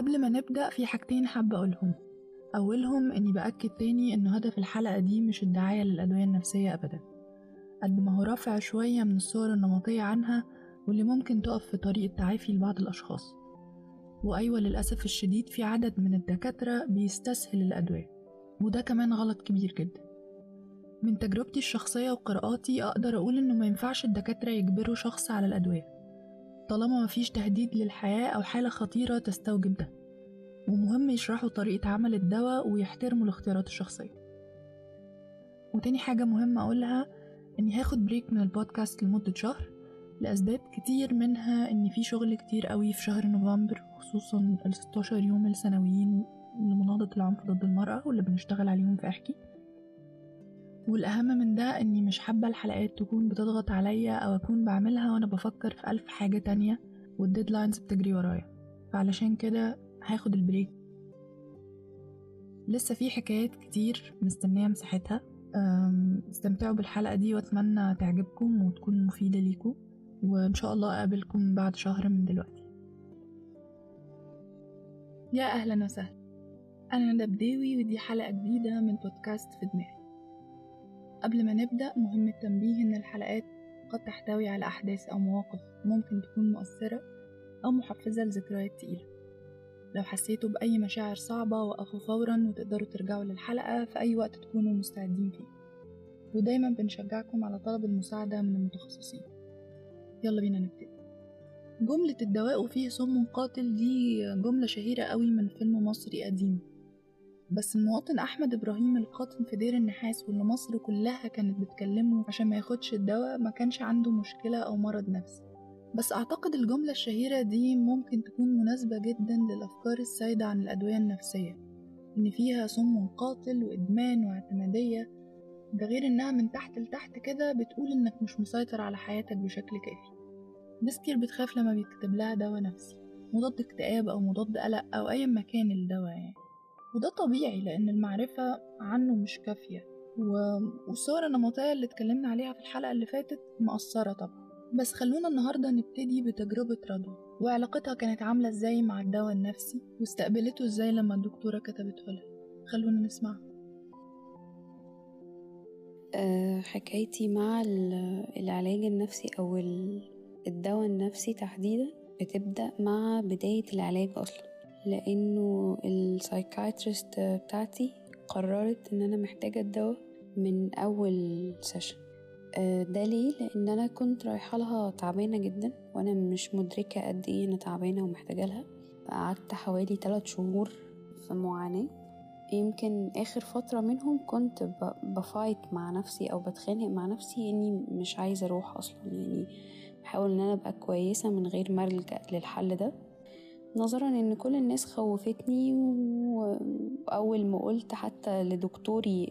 قبل ما نبدأ في حاجتين حابة أقولهم. أولهم إني بأكد تاني إن هدف الحلقة دي مش الدعاية للأدوية النفسية أبدا. قد ما هو رافع شوية من الصور النمطية عنها واللي ممكن تقف في طريق التعافي لبعض الأشخاص. وأيوة للأسف الشديد في عدد من الدكاترة بيستسهل الأدوية. وده كمان غلط كبير جدا. من تجربتي الشخصية وقراءاتي أقدر أقول إنه ما ينفعش الدكاترة يجبروا شخص على الأدوية. طالما مفيش تهديد للحياة أو حالة خطيرة تستوجب ده. ومهم يشرحوا طريقة عمل الدواء ويحترموا الاختيارات الشخصية. وتاني حاجة مهمة أقولها إني هاخد بريك من البودكاست لمدة شهر لأسباب كتير منها إن في شغل كتير قوي في شهر نوفمبر خصوصا ال 16 يوم السنويين لمناضلة العنف ضد المرأة واللي بنشتغل عليهم في أحكي. والأهم من ده إني مش حابة الحلقات تكون بتضغط عليا أو أكون بعملها وأنا بفكر في ألف حاجة تانية وال deadlines بتجري ورايا. فعلشان كده هاخد ال break. لسه في حكايات كتير مستنية مساحتها. استمتعوا بالحلقة دي وأتمنى تعجبكم وتكون مفيدة ليكم. وإن شاء الله أقابلكم بعد شهر من دلوقتي. يا أهلا وسهلا. أنا ندى بداوي ودي حلقة جديدة من بودكاست في دماغي. قبل ما نبدأ مهم التنبيه إن الحلقات قد تحتوي على أحداث أو مواقف ممكن تكون مؤثرة أو محفزة لذكريات تقيلة. لو حسيتوا بأي مشاعر صعبة وقفوا فورا وتقدروا ترجعوا للحلقة في أي وقت تكونوا مستعدين فيه. ودايما بنشجعكم على طلب المساعدة من المتخصصين. يلا بينا نبتدي جملة الدواء فيه سم قاتل دي جملة شهيرة قوي من فيلم مصري قديم. بس المواطن أحمد إبراهيم القاطن في دير النحاس واللي مصر كلها كانت بتكلمه عشان ما ياخدش الدواء ما كانش عنده مشكلة أو مرض نفسي. بس أعتقد الجملة الشهيرة دي ممكن تكون مناسبة جدا للأفكار السائدة عن الأدوية النفسية إن فيها سم قاتل وإدمان واعتمادية ده غير إنها من تحت لتحت كده بتقول إنك مش مسيطر على حياتك بشكل كافي. ناس كتير بتخاف لما بيتكتب لها دواء نفسي مضاد اكتئاب أو مضاد قلق أو أي مكان الدواء يعني. وده طبيعي لأن المعرفة عنه مش كافية. والصور النمطية اللي اتكلمنا عليها في الحلقة اللي فاتت مقصرة طبعا. بس خلونا النهاردة نبتدي بتجربة رضوى. وعلاقتها كانت عاملة إزاي مع الدواء النفسي؟ واستقبلته إزاي لما الدكتورة كتبته لها؟ خلونا نسمع أه حكايتي مع العلاج النفسي أو الدواء النفسي تحديدا بتبدأ مع بداية العلاج أصلا. لأنه ال psychiatrist بتاعتي قررت إن أنا محتاجة الدواء من أول session ده ليه؟ لأن أنا كنت رايحة لها تعبانة جدا وأنا مش مدركة قد إيه أنا تعبانة ومحتاجة لها. قعدت حوالي 3 شهور في معاناة. يمكن آخر فترة منهم كنت بفايت مع نفسي أو بتخانق مع نفسي إني مش عايزة أروح أصلا. يعني بحاول إن أنا أبقى كويسة من غير ما ألجأ للحل ده. نظرا إن كل الناس خوفتني واول ما قلت حتى لدكتوري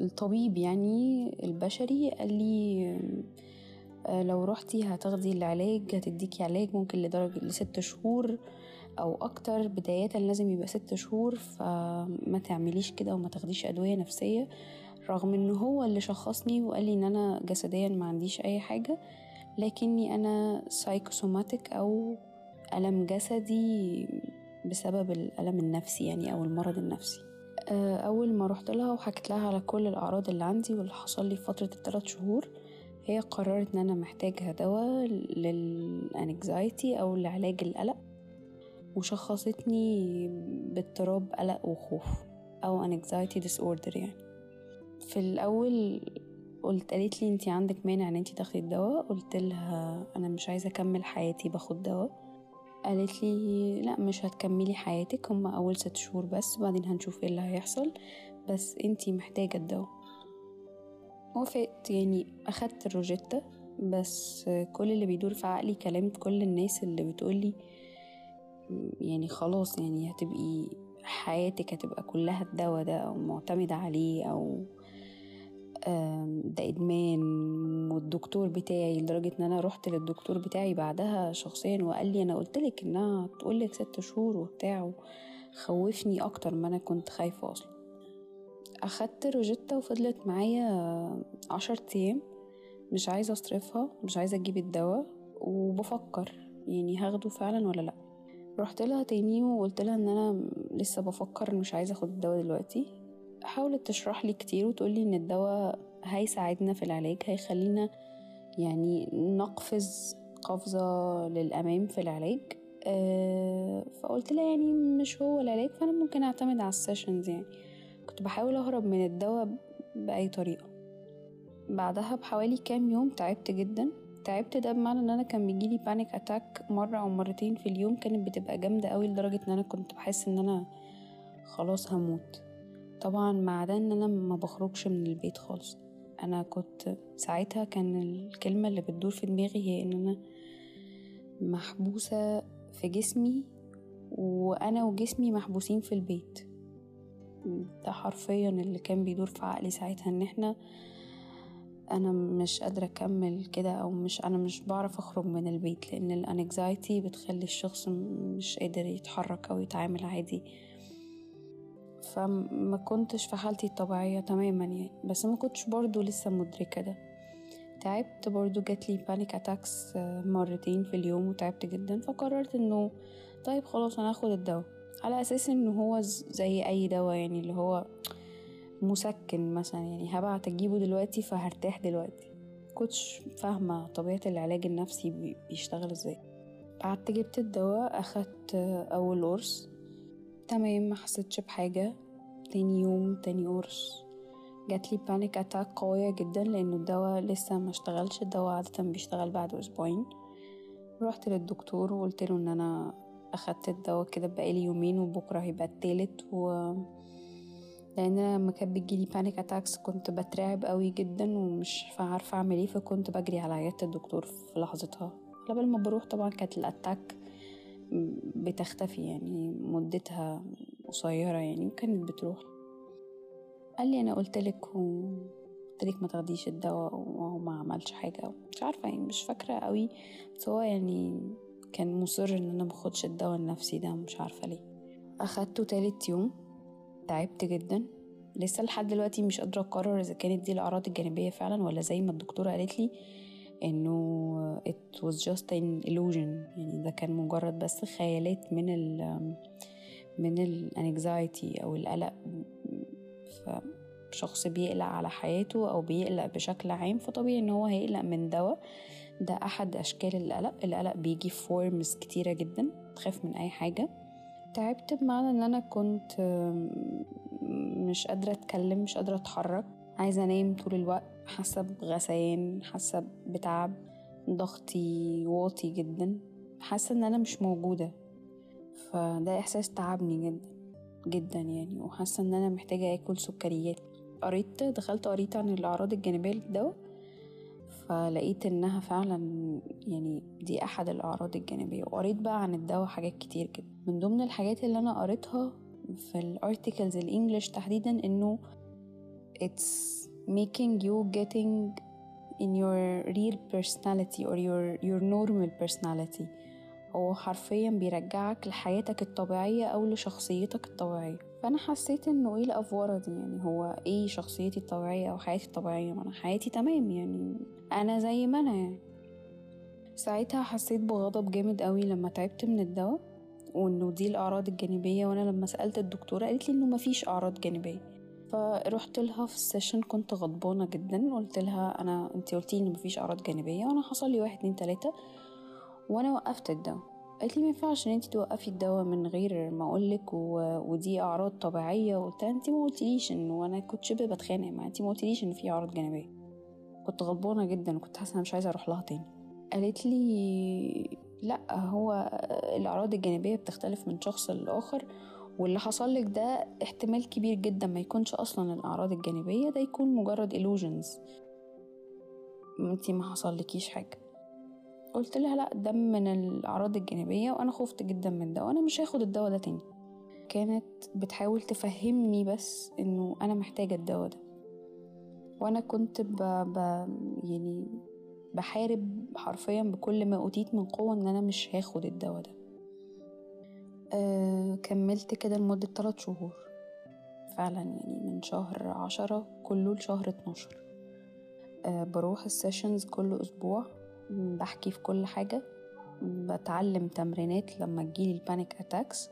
الطبيب يعني البشري قال لي لو رحتي هتاخدي العلاج هتديكي علاج ممكن لدرجة لست شهور أو أكتر بداية لازم يبقى ست شهور فما تعمليش كده وما تاخديش أدوية نفسية. رغم إن هو اللي شخصني وقال لي إن أنا جسديا ما عنديش أي حاجة لكني أنا سايكوسوماتيك أو ألم جسدي بسبب الألم النفسي يعني أو المرض النفسي. أول ما رحت لها وحكيت لها على كل الأعراض اللي عندي واللي حصل لي فترة الثلاث شهور هي قررت إن أنا محتاجة دواء للأنكزايتي أو لعلاج القلق وشخصتني باضطراب قلق وخوف أو anxiety disorder يعني. في الأول قلت قالت لي أنتي عندك مانع إن أنتي تاخدي الدواء قلت لها أنا مش عايزة أكمل حياتي باخد دواء. قالت لي لا مش هتكملي حياتك هما أول ست شهور بس بعدين هنشوف إيه اللي هيحصل بس أنتي محتاجة الدواء وافقت يعني أخدت الروجيتا بس كل اللي بيدور في عقلي كلمت كل الناس اللي بتقولي يعني خلاص يعني هتبقي حياتك هتبقى كلها الدواء ده أو معتمدة عليه أو ده إدمان والدكتور بتاعي لدرجة إن أنا رحت للدكتور بتاعي بعدها شخصيا وقال لي أنا قلتلك إنها تقولك ست شهور وبتاع خوفني أكتر ما أنا كنت خايفة أصلا. أخدت روجيتا وفضلت معايا عشر أيام مش عايزة أصرفها مش عايزة أجيب الدواء وبفكر يعني هاخده فعلا ولا لأ. رحت لها تاني وقلت لها إن أنا لسه بفكر مش عايزة أخد الدواء دلوقتي. حاولت تشرح لي كتير وتقولي إن الدواء هيساعدنا في العلاج هيخلينا يعني نقفز قفزة للأمام في العلاج. أه فقلت لها يعني مش هو العلاج فأنا ممكن أعتمد على ال sessions يعني. كنت بحاول أهرب من الدواء بأي طريقة. بعدها بحوالي كام يوم تعبت جدا. تعبت ده بمعنى إن أنا كان بيجيلي panic attack مرة أو مرتين في اليوم كانت بتبقى جامدة قوي لدرجة إن أنا كنت بحس إن أنا خلاص هموت. طبعا مع ده إن أنا ما بخرجش من البيت خالص. أنا كنت ساعتها كان الكلمة اللي بتدور في دماغي هي إن أنا محبوسة في جسمي وأنا وجسمي محبوسين في البيت. ده حرفيا اللي كان بيدور في عقلي ساعتها إن إحنا أنا مش قادرة أكمل كده أو مش أنا مش بعرف أخرج من البيت لأن الانكزايتي بتخلي الشخص مش قادر يتحرك أو يتعامل عادي. فما كنتش في حالتي الطبيعية تماما يعني. بس ما كنتش برضو لسه مدركة ده. تعبت برضو جاتلي panic attacks مرتين في اليوم وتعبت جدا. فقررت إنه طيب خلاص أنا هاخد الدواء. على أساس إنه هو زي أي دواء يعني اللي هو مسكن مثلا يعني. هبعت أجيبه دلوقتي فهرتاح دلوقتي. كنتش فاهمة طبيعة العلاج النفسي بيشتغل إزاي. قعدت جبت الدواء أخدت أول قرص. تمام ما حسيتش بحاجة. تاني يوم تاني قرص جاتلي panic attack قوية جدا لأنه الدواء لسه ما اشتغلش. الدواء عادة بيشتغل بعد أسبوعين. رحت للدكتور وقلت له إن أنا أخدت الدواء كده بقالي يومين وبكرة هيبقى التالت و لأن أنا لما كانت بتجيلي panic attacks كنت بترعب قوي جدا ومش عارفة أعمل إيه فكنت بجري على عيادة الدكتور في لحظتها. قبل ما بروح طبعا كانت ال attack بتختفي يعني مدتها قصيرة يعني وكانت بتروح. قال لي أنا قلتلك وقلتلك ما تاخديش الدواء وهو ما عملش حاجة. مش عارفة يعني مش فاكرة قوي. بس هو يعني كان مصر إن أنا ماخدش الدواء النفسي ده مش عارفة ليه. أخدته تالت يوم. تعبت جدا. لسه لحد دلوقتي مش قادرة أقرر إذا كانت دي الأعراض الجانبية فعلا ولا زي ما الدكتورة قالت لي إنه it was just an illusion. يعني ده كان مجرد بس خيالات من ال من ال anxiety أو القلق. فشخص بيقلق على حياته أو بيقلق بشكل عام فطبيعي إن هو هيقلق من دواء. ده أحد أشكال القلق. القلق بيجي في forms كتيرة جدا تخاف من أي حاجة. تعبت بمعنى إن أنا كنت مش قادرة أتكلم مش قادرة أتحرك. عايزة أنام طول الوقت. حاسة بغثيان حاسة بتعب. ضغطي واطي جدا. حاسة إن أنا مش موجودة. فده إحساس تعبني جدا جدا يعني وحاسة إن أنا محتاجة آكل سكريات. قريت دخلت قريت عن الأعراض الجانبية للدواء فلقيت إنها فعلا يعني دي أحد الأعراض الجانبية. وقريت بقى عن الدواء حاجات كتير جدا. من ضمن الحاجات اللي أنا قريتها في الارتكلز الإنجليش تحديدا إنه it's making you getting in your real personality or your your normal personality. هو حرفيا بيرجعك لحياتك الطبيعية أو لشخصيتك الطبيعية. فأنا حسيت إنه إيه الأفورة دي؟ يعني هو إيه شخصيتي الطبيعية أو حياتي الطبيعية؟ ما أنا حياتي تمام يعني. أنا زي ما أنا. يعني ساعتها حسيت بغضب جامد قوي لما تعبت من الدواء وإنه دي الأعراض الجانبية وأنا لما سألت الدكتورة قالت لي إنه مفيش أعراض جانبية. فرحت لها في السيشن كنت غضبانة جدا. قلت لها أنا أنت قلتي إن مفيش أعراض جانبية وأنا حصل لي واحد اتنين تلاتة وأنا وقفت الدواء. قالت لي ما ينفعش إن انت توقفي الدواء من غير ما أقولك و... ودي أعراض طبيعية وقلت انت ما قلتليش انه أنا كنت شبه بتخانق مع انت ما قلتليش إن في أعراض جانبية. كنت غضبانه جدا وكنت حاسة أنا مش عايزة أروح لها تاني. قالت لي لأ هو الأعراض الجانبية بتختلف من شخص لآخر واللي حصل لك ده احتمال كبير جدا ما يكونش أصلا الأعراض الجانبية ده يكون مجرد illusions. أنتي ما حصلكيش حاجة. قلت لها لا ده من الأعراض الجانبية وأنا خفت جدا من ده وأنا مش هاخد الدواء ده تاني. كانت بتحاول تفهمني بس إنه أنا محتاجة الدواء ده. وأنا كنت ب... ب... يعني بحارب حرفيا بكل ما أوتيت من قوة إن أنا مش هاخد الدواء ده. أه كملت كده لمدة تلات شهور. فعلا يعني من شهر عشرة كله لشهر اتناشر. أه بروح ال sessions كل أسبوع. بحكي في كل حاجة. بتعلم تمرينات لما تجيلي ال panic attacks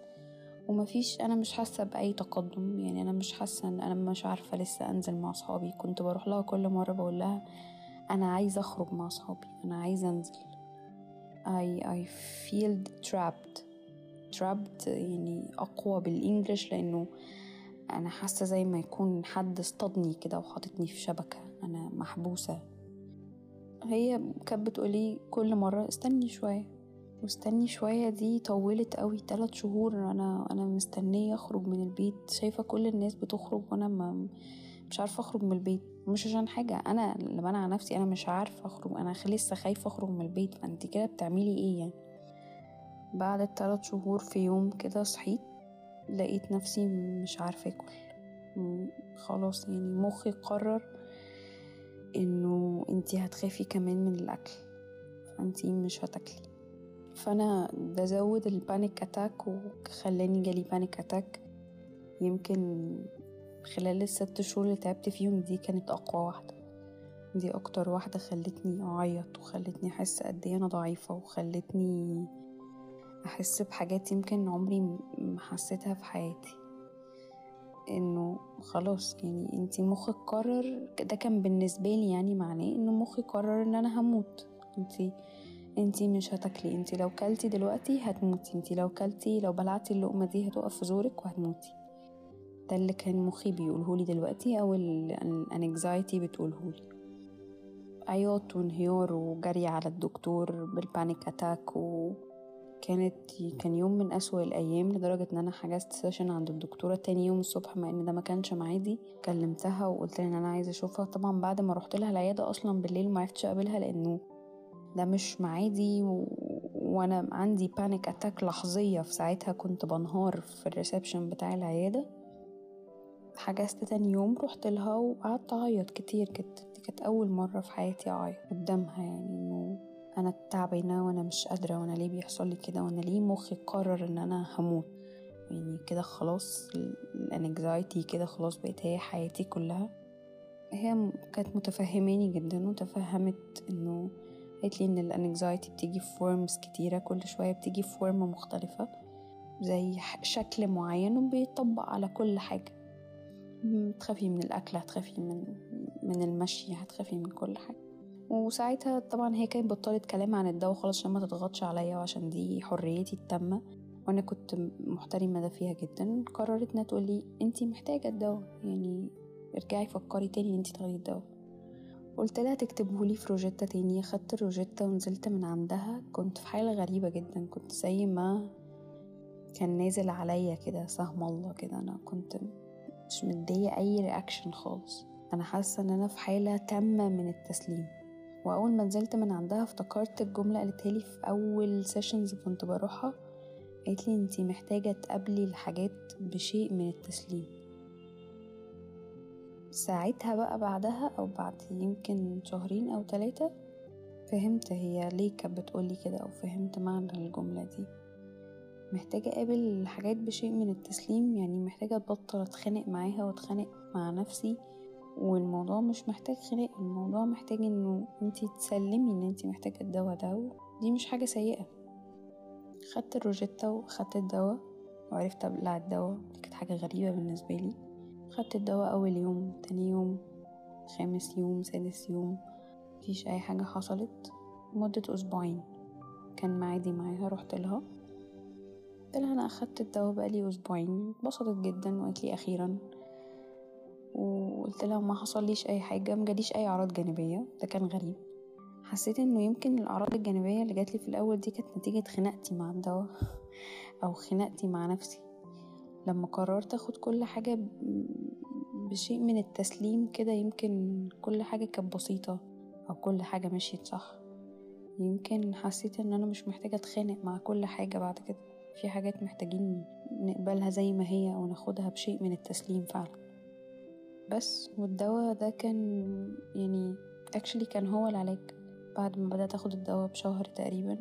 ومفيش أنا مش حاسة بأي تقدم. يعني أنا مش حاسة إن أنا مش عارفة لسه أنزل مع أصحابي. كنت بروح لها كل مرة بقول لها أنا عايزة أخرج مع أصحابي. أنا عايزة أنزل. I I feel trapped. Trapped يعني أقوى بالإنجلش لأنه أنا حاسة زي ما يكون حد اصطادني كده وحاططني في شبكة. أنا محبوسة. هي كانت بتقولي كل مرة استني شوية. واستني شوية دي طولت قوي تلات شهور أنا أنا مستنية أخرج من البيت شايفة كل الناس بتخرج وأنا ما مش عارفة أخرج من البيت. مش عشان حاجة أنا اللي منع نفسي أنا مش عارفة أخرج أنا لسه خايفة أخرج من البيت. فأنت كده بتعملي إيه يعني؟ بعد التلات شهور في يوم كده صحيت لقيت نفسي مش عارفة أكل. خلاص يعني مخي قرر إنه أنتي هتخافي كمان من الأكل فأنتي مش هتاكلي. فأنا ده زود ال panic attack وخلاني جالي panic attack يمكن خلال الست شهور اللي تعبت فيهم دي كانت أقوى واحدة. دي أكتر واحدة خلتني أعيط وخلتني أحس قد إيه أنا ضعيفة وخلتني أحس بحاجات يمكن عمري ما حسيتها في حياتي. إنه خلاص يعني انتي مخك قرر ده كان بالنسبة لي يعني معناه إنه مخي قرر إن أنا هموت. انتي انتي مش هتاكلي انتي لو كلتي دلوقتي هتموتي انتي لو كلتي لو بلعتي اللقمة دي هتقف في زورك وهتموتي. ده اللي كان مخي بيقولهولي دلوقتي أو ال anxiety بتقولهولي عياط وانهيار وجري على الدكتور بال panic attack وكانت كان يوم من أسوأ الأيام لدرجة إن أنا حجزت session عند الدكتورة تاني يوم الصبح مع إن ده ما كانش معادي. كلمتها وقلت لها إن أنا عايزة أشوفها. طبعا بعد ما رحت لها العيادة أصلا بالليل معرفتش أقابلها لأنه ده مش معادي و... وأنا عندي panic attack لحظية. في ساعتها كنت بنهار في ال reception بتاع العيادة. حجزت تاني يوم رحت لها وقعدت أعيط كتير. كانت أول مرة في حياتي أعيط قدامها يعني إنه أنا تعبانة وأنا مش قادرة وأنا ليه بيحصل لي كده؟ وأنا ليه مخي قرر إن أنا هموت؟ يعني كده خلاص ال anxiety كده خلاص بقت هي حياتي كلها. هي كانت متفهماني جدا وتفهمت إنه قالت لي إن ال anxiety بتيجي في forms كتيرة كل شوية بتيجي في form مختلفة زي شكل معين وبيطبق على كل حاجة. تخافي من الأكل هتخافي من من المشي هتخافي من كل حاجة. وساعتها طبعا هي كانت بطلت كلام عن الدواء خلاص عشان ما تضغطش عليا وعشان دي حريتي التامة. وأنا كنت محترمة ده فيها جدا. قررت إنها تقولي أنتي محتاجة الدواء يعني ارجعي فكري تاني إن أنتي تاخدي الدواء. قلت لها تكتبهولي في روجيتا تاني. خدت الروجيتا ونزلت من عندها. كنت في حالة غريبة جدا. كنت زي ما كان نازل عليا كده سهم الله كده. أنا كنت مش مدية أي reaction خالص. أنا حاسة إن أنا في حالة تامة من التسليم. وأول ما نزلت من عندها افتكرت الجملة قالتها لي في أول sessions كنت بروحها. قالت لي أنتي محتاجة تقابلي الحاجات بشيء من التسليم. ساعتها بقى بعدها أو بعد يمكن شهرين أو ثلاثة فهمت هي ليه كانت بتقولي كده أو فهمت معنى الجملة دي. محتاجة أقابل الحاجات بشيء من التسليم يعني محتاجة أبطل أتخانق معاها وأتخانق مع نفسي. والموضوع مش محتاج خناق الموضوع محتاج إنه انتي تسلمي إن انتي محتاجة الدواء ده دي مش حاجة سيئة. خدت الروجيتا وخدت الدواء وعرفت أبلع الدواء دي كانت حاجة غريبة بالنسبة لي. خدت الدواء أول يوم تاني يوم خامس يوم سادس يوم مفيش أي حاجة حصلت. مدة أسبوعين كان معادي معاها رحت لها. قلت لها أنا أخدت الدواء بقالي أسبوعين اتبسطت جدا وقالت لي أخيرا. وقلت لها ما حصليش أي حاجة مجاليش أي أعراض جانبية. ده كان غريب. حسيت إنه يمكن الأعراض الجانبية اللي جاتلي في الأول دي كانت نتيجة خناقتي مع الدواء أو خناقتي مع نفسي. لما قررت آخد كل حاجة بشيء من التسليم كده يمكن كل حاجة كانت بسيطة أو كل حاجة مشيت صح. يمكن حسيت إن أنا مش محتاجة أتخانق مع كل حاجة بعد كده. في حاجات محتاجين نقبلها زي ما هي أو ناخدها بشيء من التسليم فعلا. بس والدواء ده كان يعني اكشلي كان هو العلاج. بعد ما بدأت آخد الدواء بشهر تقريبا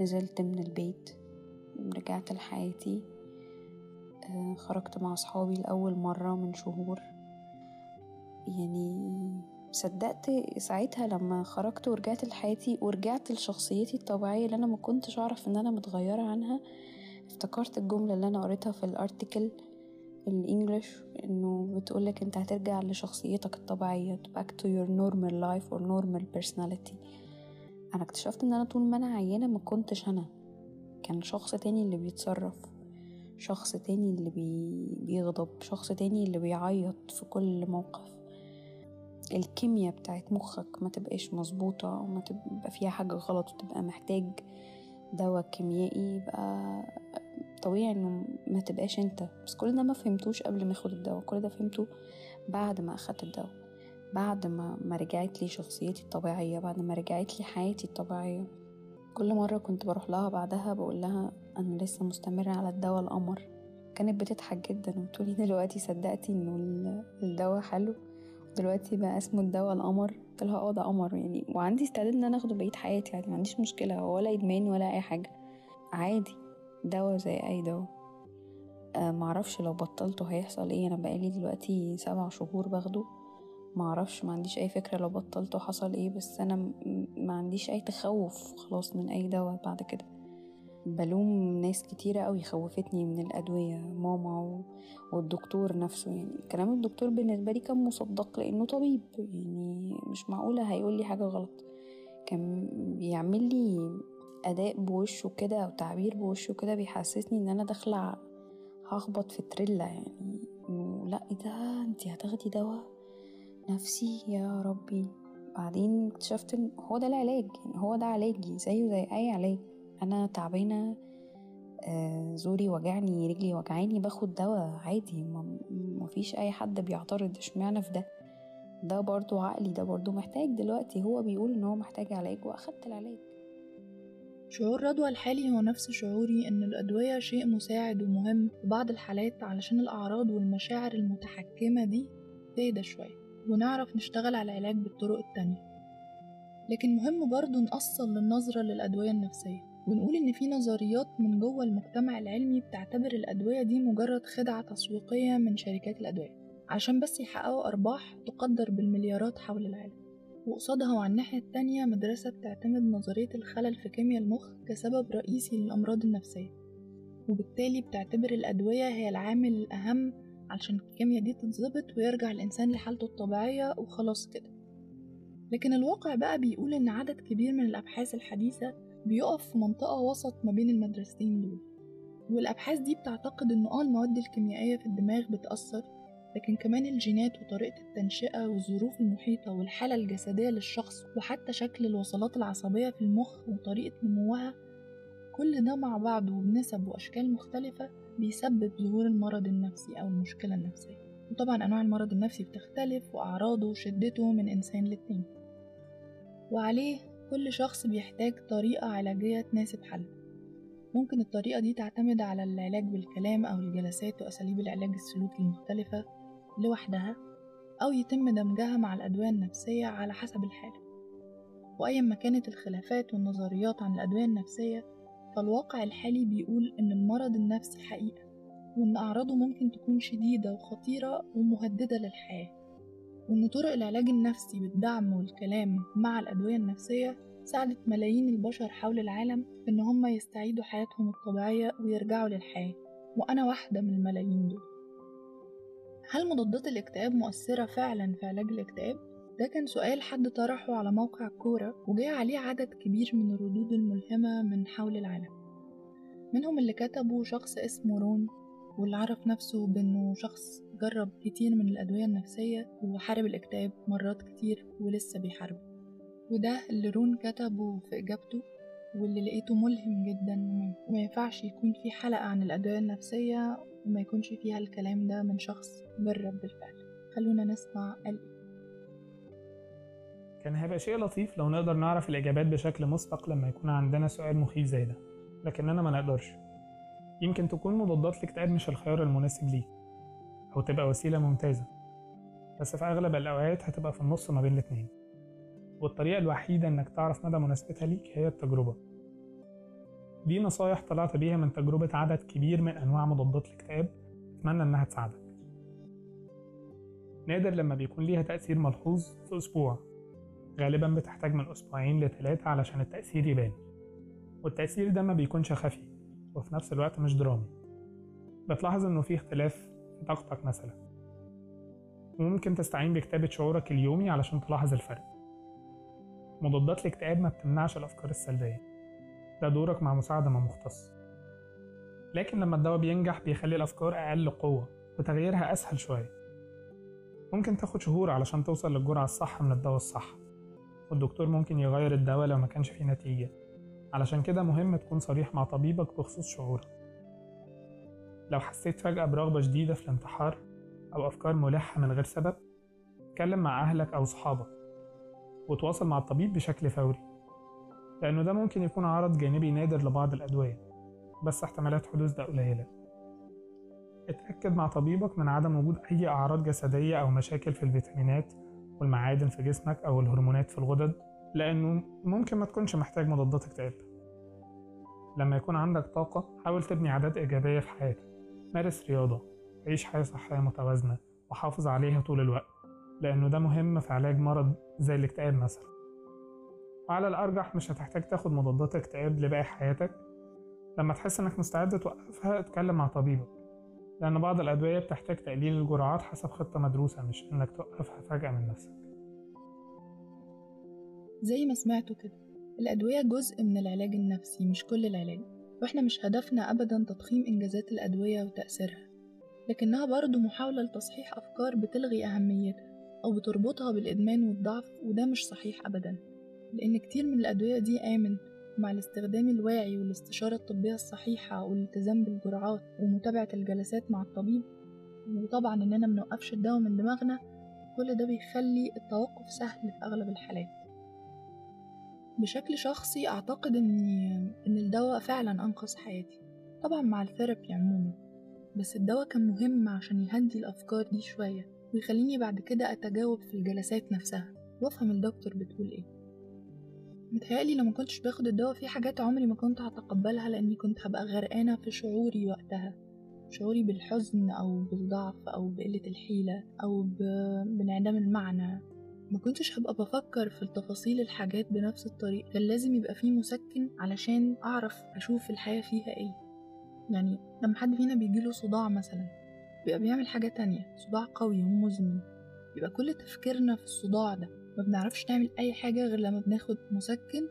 نزلت من البيت رجعت لحياتي. خرجت مع أصحابي لأول مرة من شهور. يعني صدقت ساعتها لما خرجت ورجعت لحياتي ورجعت لشخصيتي الطبيعية اللي أنا ما كنتش أعرف إن أنا متغيرة عنها افتكرت الجملة اللي أنا قريتها في الارتكل الإنجليش إنه بتقولك أنت هترجع لشخصيتك الطبيعية back to your normal life or normal personality. أنا اكتشفت إن أنا طول ما أنا عيانة ما كنتش أنا. كان شخص تاني اللي بيتصرف شخص تاني اللي بي... بيغضب شخص تاني اللي بيعيط في كل موقف. الكيمياء بتاعت مخك ما تبقاش مظبوطة وما تبقى فيها حاجة غلط وتبقى محتاج دواء كيميائي يبقى طبيعي انه ما تبقاش انت. بس كل ده ما فهمتوش قبل ما اخد الدواء. كل ده فهمته بعد ما أخدت الدواء. بعد ما ما رجعت لي شخصيتي الطبيعية بعد ما رجعت لي حياتي الطبيعية. كل مرة كنت بروح لها بعدها بقول لها أنا لسه مستمرة على الدواء القمر. كانت بتضحك جدا وتقولي دلوقتي صدقتي إنه الدواء حلو. دلوقتي بقى اسمه الدواء القمر. قلت لها آه ده قمر يعني. وعندي استعداد إن أنا آخده بقية حياتي يعني. ما عنديش مشكلة. ولا إدمان ولا أي حاجة. عادي. دواء زي أي دواء. آه معرفش لو بطلته هيحصل إيه. أنا بقالي دلوقتي سبع شهور باخده. معرفش ما عنديش أي فكرة لو بطلته حصل إيه. بس أنا ما عنديش أي تخوف خلاص من أي دواء بعد كده. بلوم ناس كتيرة أوي خوفتني من الأدوية ماما و... والدكتور نفسه. يعني كلام الدكتور بالنسبة لي كان مصدق لأنه طبيب. يعني مش معقولة هيقول لي حاجة غلط. كان بيعمل لي أداء بوشه كده أو تعبير بوشه كده بيحسسني إن أنا داخلة هخبط في تريلا يعني. لأ إيه ده؟ انتي هتاخدي دواء؟ نفسي يا ربي. بعدين اكتشفت إن هو ده العلاج يعني هو ده علاجي زيه زي أي علاج. أنا تعبانة آه زوري وجعني رجلي وجعاني باخد دواء عادي. مفيش أي حد بيعترض إشمعنى في ده؟ ده برضو عقلي ده برضو محتاج دلوقتي. هو بيقول إن هو محتاج علاج وأخدت العلاج. شعور رضوى الحالي هو نفس شعوري إن الأدوية شيء مساعد ومهم. في بعض الحالات علشان الأعراض والمشاعر المتحكمة دي تهدى شوية ونعرف نشتغل على العلاج بالطرق التانية. لكن مهم برضو نأصل للنظرة للأدوية النفسية. ونقول إن في نظريات من جوه المجتمع العلمي بتعتبر الأدوية دي مجرد خدعة تسويقية من شركات الأدوية عشان بس يحققوا أرباح تقدر بالمليارات حول العالم. وقصادها وعلى الناحية التانية مدرسة بتعتمد نظرية الخلل في كيمياء المخ كسبب رئيسي للأمراض النفسية وبالتالي بتعتبر الأدوية هي العامل الأهم علشان الكيمياء دي تتظبط ويرجع الإنسان لحالته الطبيعية وخلاص كده. لكن الواقع بقى بيقول إن عدد كبير من الأبحاث الحديثة بيقف في منطقة وسط ما بين المدرستين دول والأبحاث دي بتعتقد إن آه المواد الكيميائية في الدماغ بتأثر لكن كمان الجينات وطريقة التنشئة والظروف المحيطة والحالة الجسدية للشخص وحتى شكل الوصلات العصبية في المخ وطريقة نموها كل ده مع بعضه وبنسب وأشكال مختلفة بيسبب ظهور المرض النفسي أو المشكلة النفسية. وطبعا أنواع المرض النفسي بتختلف وأعراضه وشدته من إنسان للتاني. وعليه كل شخص بيحتاج طريقة علاجية تناسب حالته. ممكن الطريقة دي تعتمد على العلاج بالكلام أو الجلسات وأساليب العلاج السلوكي المختلفة لوحدها أو يتم دمجها مع الأدوية النفسية على حسب الحالة. وأيا ما كانت الخلافات والنظريات عن الأدوية النفسية فالواقع الحالي بيقول إن المرض النفسي حقيقة وإن أعراضه ممكن تكون شديدة وخطيرة ومهددة للحياة. وإن طرق العلاج النفسي بالدعم والكلام مع الأدوية النفسية ساعدت ملايين البشر حول العالم إن هم يستعيدوا حياتهم الطبيعية ويرجعوا للحياة. وأنا واحدة من الملايين دول. هل مضادات الاكتئاب مؤثرة فعلا في علاج الاكتئاب؟ ده كان سؤال حد طرحه على موقع كورة وجاء عليه عدد كبير من الردود الملهمة من حول العالم منهم اللي كتبوا شخص اسمه رون واللي عرف نفسه بأنه شخص جرب كتير من الأدوية النفسية وحارب الاكتئاب مرات كتير ولسه بيحاربه وده اللي رون كتبه في إجابته واللي لقيته ملهم جدا وما ينفعش يكون في حلقة عن الأدوية النفسية وما يكونش فيها الكلام ده من شخص جرب بالفعل. خلونا نسمع قال كان هيبقى شيء لطيف لو نقدر نعرف الإجابات بشكل مسبق لما يكون عندنا سؤال مخيف زي ده. لكننا ما نقدرش. يمكن تكون مضادات الاكتئاب مش الخيار المناسب ليك أو تبقى وسيلة ممتازة. بس في أغلب الأوقات هتبقى في النص ما بين الاتنين. والطريقة الوحيدة إنك تعرف مدى مناسبتها ليك هي التجربة. دي نصايح طلعت بيها من تجربة عدد كبير من أنواع مضادات الاكتئاب أتمنى إنها تساعدك. نادر لما بيكون ليها تأثير ملحوظ في أسبوع. غالبا بتحتاج من أسبوعين لتلاتة علشان التأثير يبان. والتأثير ده ما بيكونش خفي وفي نفس الوقت مش درامي. بتلاحظ إنه في اختلاف في طاقتك مثلا. وممكن تستعين بكتابة شعورك اليومي علشان تلاحظ الفرق. مضادات الاكتئاب ما بتمنعش الأفكار السلبية. ده دورك مع مساعدة من مختص. لكن لما الدواء بينجح بيخلي الأفكار أقل قوة وتغييرها أسهل شوية. ممكن تاخد شهور علشان توصل للجرعة الصح من الدواء الصح. والدكتور ممكن يغير الدواء لو ما كانش فيه نتيجة. علشان كده مهم تكون صريح مع طبيبك بخصوص شعورك. لو حسيت فجأة برغبة شديدة في الانتحار أو أفكار ملحة من غير سبب اتكلم مع أهلك أو صحابك وتواصل مع الطبيب بشكل فوري. لأنه ده ممكن يكون عرض جانبي نادر لبعض الأدوية بس احتمالات حدوث ده قليلة. اتأكد مع طبيبك من عدم وجود أي أعراض جسدية أو مشاكل في الفيتامينات والمعادن في جسمك أو الهرمونات في الغدد لأنه ممكن ما تكونش محتاج مضادات اكتئاب. لما يكون عندك طاقة حاول تبني عادات إيجابية في حياتك. مارس رياضة. عيش حياة صحية متوازنة. وحافظ عليها طول الوقت لأنه ده مهم في علاج مرض زي الاكتئاب مثلا. وعلى الأرجح مش هتحتاج تاخد مضادات اكتئاب لباقي حياتك. لما تحس إنك مستعد توقفها اتكلم مع طبيبك. لأن بعض الأدوية بتحتاج تقليل الجرعات حسب خطة مدروسة مش إنك توقفها فجأة من نفسك. زي ما سمعتوا كده الأدوية جزء من العلاج النفسي مش كل العلاج. وإحنا مش هدفنا أبدا تضخيم إنجازات الأدوية وتأثيرها. لكنها برضو محاولة لتصحيح أفكار بتلغي أهميتها أو بتربطها بالإدمان والضعف وده مش صحيح أبدا. لأن كتير من الأدوية دي آمن مع الاستخدام الواعي والاستشارة الطبية الصحيحة والالتزام بالجرعات ومتابعة الجلسات مع الطبيب. وطبعا إننا منوقفش الدواء من دماغنا كل ده بيخلي التوقف سهل في أغلب الحالات. بشكل شخصي أعتقد إن إن الدواء فعلا أنقذ حياتي طبعا مع الثيرابي عموما. بس الدواء كان مهم عشان يهدي الأفكار دي شوية ويخليني بعد كده أتجاوب في الجلسات نفسها. وأفهم الدكتور بتقول إيه. متهيألي لو ما كنتش باخد الدواء في حاجات عمري ما كنت هتقبلها لأني كنت هبقى غرقانة في شعوري وقتها. شعوري بالحزن أو بالضعف أو بقلة الحيلة أو. بانعدام المعنى. ما كنتش هبقى بفكر في التفاصيل الحاجات بنفس الطريقة كان لازم يبقى فيه مسكن علشان أعرف أشوف الحياة فيها إيه. يعني لما حد فينا بيجيله صداع مثلا بيبقى بيعمل حاجة تانية. صداع قوي ومزمن. بيبقى كل تفكيرنا في الصداع ده ما بنعرفش نعمل أي حاجة غير لما بناخد مسكن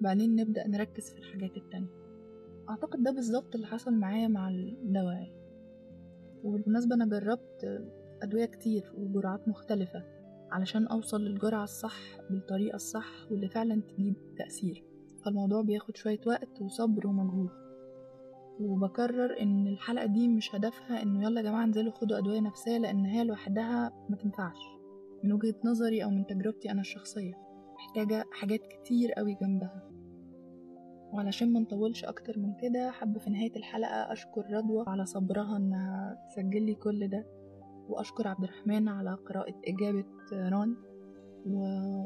بعدين نبدأ نركز في الحاجات التانية. أعتقد ده بالظبط اللي حصل معايا مع الدواء وبالمناسبة أنا جربت أدوية كتير وجرعات مختلفة علشان أوصل للجرعة الصح بالطريقة الصح واللي فعلا تجيب تأثير. فالموضوع بياخد شوية وقت وصبر ومجهود. وبكرر إن الحلقة دي مش هدفها إنه يلا يا جماعة انزلوا خدوا أدوية نفسية لأن هي لوحدها ما تنفعش. من وجهة نظري أو من تجربتي أنا الشخصية محتاجة حاجات كتير قوي جنبها. وعلشان ما نطولش أكتر من كده حابة في نهاية الحلقة أشكر رضوى على صبرها إنها تسجل لي كل ده. وأشكر عبد الرحمن على قراءة إجابة ران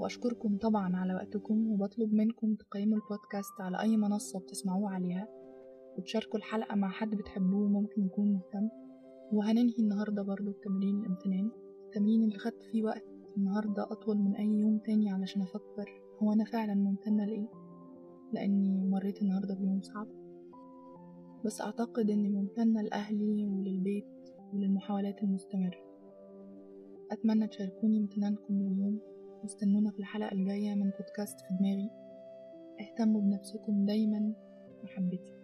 وأشكركم طبعا على وقتكم وبطلب منكم تقيموا البودكاست على أي منصة بتسمعوه عليها. وتشاركوا الحلقة مع حد بتحبوه ممكن يكون مهتم. وهننهي النهاردة برضو بتمرين الإمتنان. التمرين اللي خدت فيه وقت النهاردة أطول من أي يوم تاني علشان أفكر هو أنا فعلا ممتنة لإيه؟ لأني مريت النهاردة بيوم صعب. بس أعتقد إني ممتنة لأهلي وللبيت وللمحاولات المستمرة. أتمنى تشاركوني امتنانكم اليوم واستنونا في الحلقة الجاية من بودكاست في دماغي. اهتموا بنفسكم دايما محبتي.